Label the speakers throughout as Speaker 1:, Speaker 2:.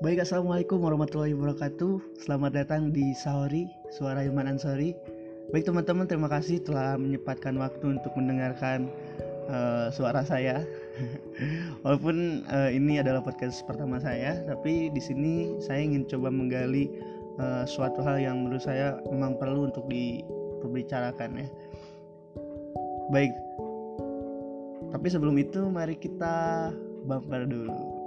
Speaker 1: Baik, Assalamualaikum warahmatullahi wabarakatuh. Selamat datang di Sahori, Suara Ilman Ansori. Baik teman-teman, terima kasih telah menyempatkan waktu untuk mendengarkan uh, suara saya. Walaupun uh, ini adalah podcast pertama saya Tapi di sini saya ingin coba menggali uh, suatu hal yang menurut saya memang perlu untuk diperbicarakan ya. Baik, tapi sebelum itu mari kita bumper dulu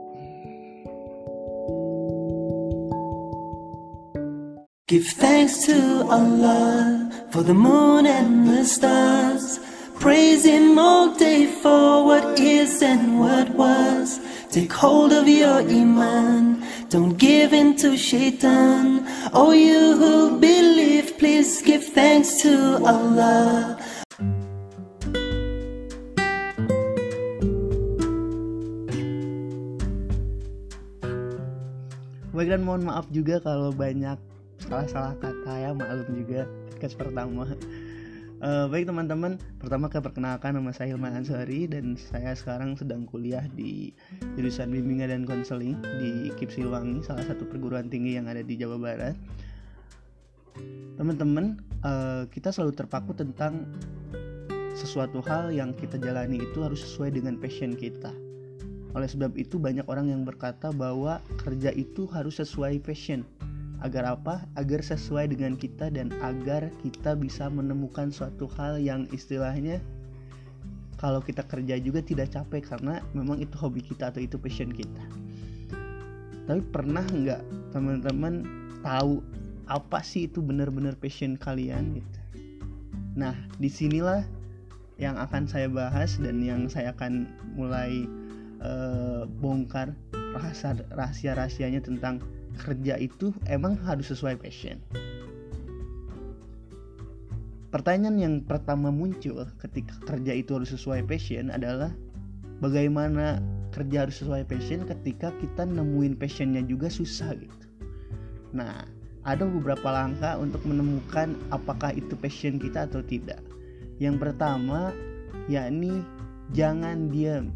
Speaker 1: Give thanks to Allah for the moon and the stars. Praise Him all day for what is and what was. Take hold of your Iman, don't give in to Shaitan. Oh, you who believe, please give thanks to Allah. Baik mohon maaf juga kalau banyak salah-salah kata ya maklum juga podcast pertama. Uh, baik teman-teman. Pertama ke perkenalkan nama saya Hilman Ansari dan saya sekarang sedang kuliah di jurusan bimbingan dan konseling di KIP Silwangi salah satu perguruan tinggi yang ada di Jawa Barat. Teman-teman uh, kita selalu terpaku tentang sesuatu hal yang kita jalani itu harus sesuai dengan passion kita. Oleh sebab itu banyak orang yang berkata bahwa kerja itu harus sesuai passion Agar apa? Agar sesuai dengan kita dan agar kita bisa menemukan suatu hal yang istilahnya kalau kita kerja juga tidak capek karena memang itu hobi kita atau itu passion kita. Tapi pernah nggak teman-teman tahu apa sih itu benar-benar passion kalian gitu? Nah, di sinilah yang akan saya bahas dan yang saya akan mulai uh, bongkar rahasia-rahasianya tentang kerja itu emang harus sesuai passion. Pertanyaan yang pertama muncul ketika kerja itu harus sesuai passion adalah bagaimana kerja harus sesuai passion ketika kita nemuin passionnya juga susah gitu. Nah ada beberapa langkah untuk menemukan apakah itu passion kita atau tidak. Yang pertama yakni jangan diam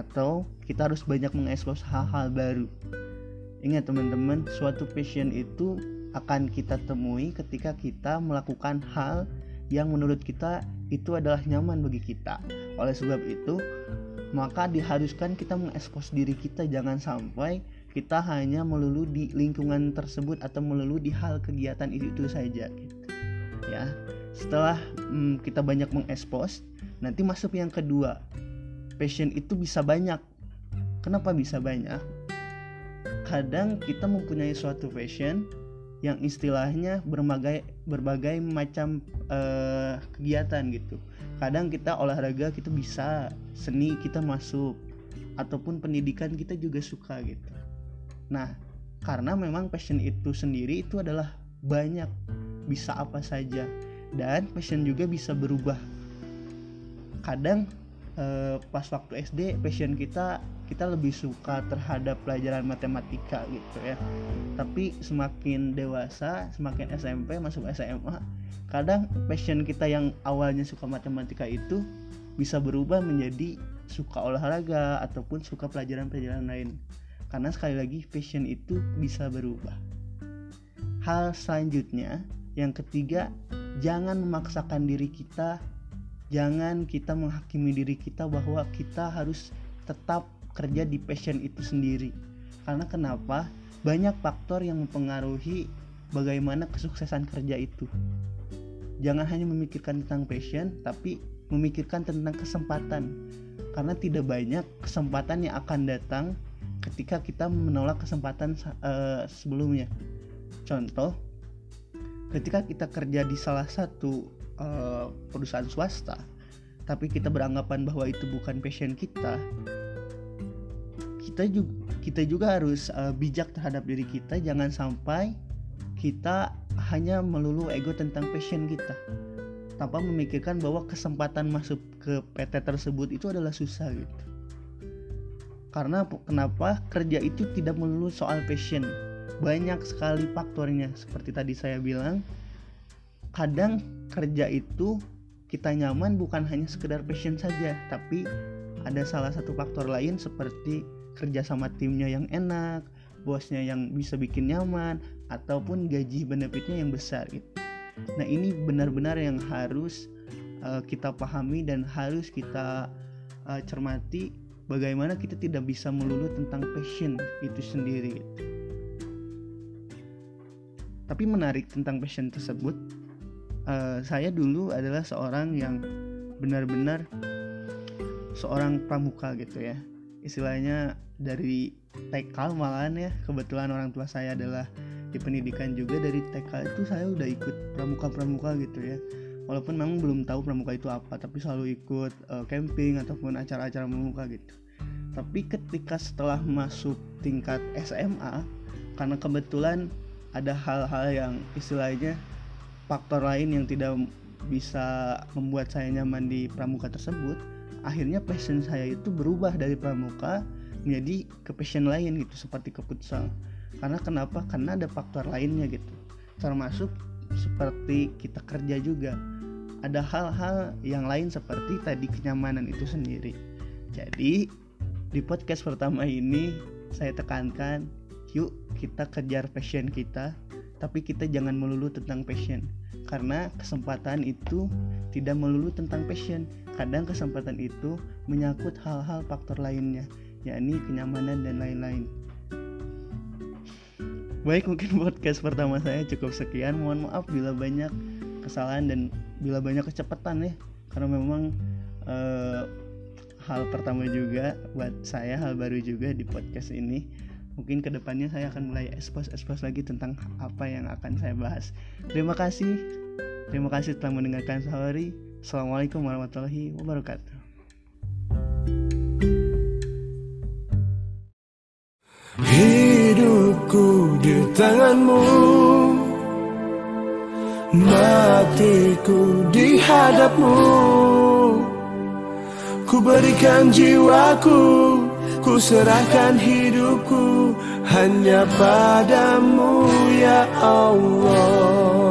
Speaker 1: atau kita harus banyak mengekspos hal-hal baru Ingat teman-teman, suatu passion itu akan kita temui ketika kita melakukan hal yang menurut kita itu adalah nyaman bagi kita. Oleh sebab itu, maka diharuskan kita mengekspos diri kita jangan sampai kita hanya melulu di lingkungan tersebut atau melulu di hal kegiatan itu, itu saja gitu. Ya. Setelah hmm, kita banyak mengekspos, nanti masuk yang kedua. Passion itu bisa banyak. Kenapa bisa banyak? Kadang kita mempunyai suatu passion yang istilahnya berbagai berbagai macam uh, kegiatan gitu. Kadang kita olahraga kita bisa, seni kita masuk, ataupun pendidikan kita juga suka gitu. Nah, karena memang passion itu sendiri itu adalah banyak, bisa apa saja, dan passion juga bisa berubah. Kadang uh, pas waktu SD passion kita kita lebih suka terhadap pelajaran matematika gitu ya. Tapi semakin dewasa semakin SMP masuk SMA kadang passion kita yang awalnya suka matematika itu bisa berubah menjadi suka olahraga ataupun suka pelajaran-pelajaran lain. Karena sekali lagi passion itu bisa berubah. Hal selanjutnya yang ketiga jangan memaksakan diri kita jangan kita menghakimi diri kita bahwa kita harus tetap kerja di passion itu sendiri. Karena kenapa? Banyak faktor yang mempengaruhi bagaimana kesuksesan kerja itu. Jangan hanya memikirkan tentang passion tapi memikirkan tentang kesempatan. Karena tidak banyak kesempatan yang akan datang ketika kita menolak kesempatan uh, sebelumnya. Contoh ketika kita kerja di salah satu uh, perusahaan swasta. Tapi kita beranggapan bahwa itu bukan passion kita. Kita juga kita juga harus uh, bijak terhadap diri kita. Jangan sampai kita hanya melulu ego tentang passion kita. Tanpa memikirkan bahwa kesempatan masuk ke PT tersebut itu adalah susah gitu. Karena kenapa? Kerja itu tidak melulu soal passion. Banyak sekali faktornya seperti tadi saya bilang kadang kerja itu kita nyaman bukan hanya sekedar passion saja tapi ada salah satu faktor lain seperti kerja sama timnya yang enak bosnya yang bisa bikin nyaman ataupun gaji benefitnya yang besar gitu nah ini benar-benar yang harus uh, kita pahami dan harus kita uh, cermati bagaimana kita tidak bisa melulu tentang passion itu sendiri gitu. tapi menarik tentang passion tersebut uh, saya dulu adalah seorang yang benar-benar seorang pramuka gitu ya. Istilahnya dari TK malahan ya kebetulan orang tua saya adalah di pendidikan juga dari TK itu saya udah ikut pramuka-pramuka gitu ya. Walaupun memang belum tahu pramuka itu apa tapi selalu ikut uh, camping ataupun acara-acara pramuka gitu. Tapi ketika setelah masuk tingkat SMA karena kebetulan ada hal-hal yang istilahnya faktor lain yang tidak bisa membuat saya nyaman di pramuka tersebut akhirnya passion saya itu berubah dari pramuka menjadi ke passion lain gitu seperti ke futsal. Karena kenapa? Karena ada faktor lainnya gitu. Termasuk seperti kita kerja juga. Ada hal-hal yang lain seperti tadi kenyamanan itu sendiri. Jadi di podcast pertama ini saya tekankan yuk kita kejar passion kita tapi kita jangan melulu tentang passion karena kesempatan itu tidak melulu tentang passion kadang kesempatan itu menyangkut hal-hal faktor lainnya yakni kenyamanan dan lain-lain Baik mungkin podcast pertama saya cukup sekian. Mohon maaf bila banyak kesalahan dan bila banyak kecepatan ya. Karena memang uh, hal pertama juga buat saya hal baru juga di podcast ini. Mungkin ke depannya saya akan mulai expose-expose lagi tentang apa yang akan saya bahas. Terima kasih. Terima kasih telah mendengarkan Sahari. Assalamualaikum warahmatullahi wabarakatuh. Hidupku di tanganmu Matiku di hadapmu Ku berikan jiwaku Ku serahkan hidupku Hanya padamu ya Allah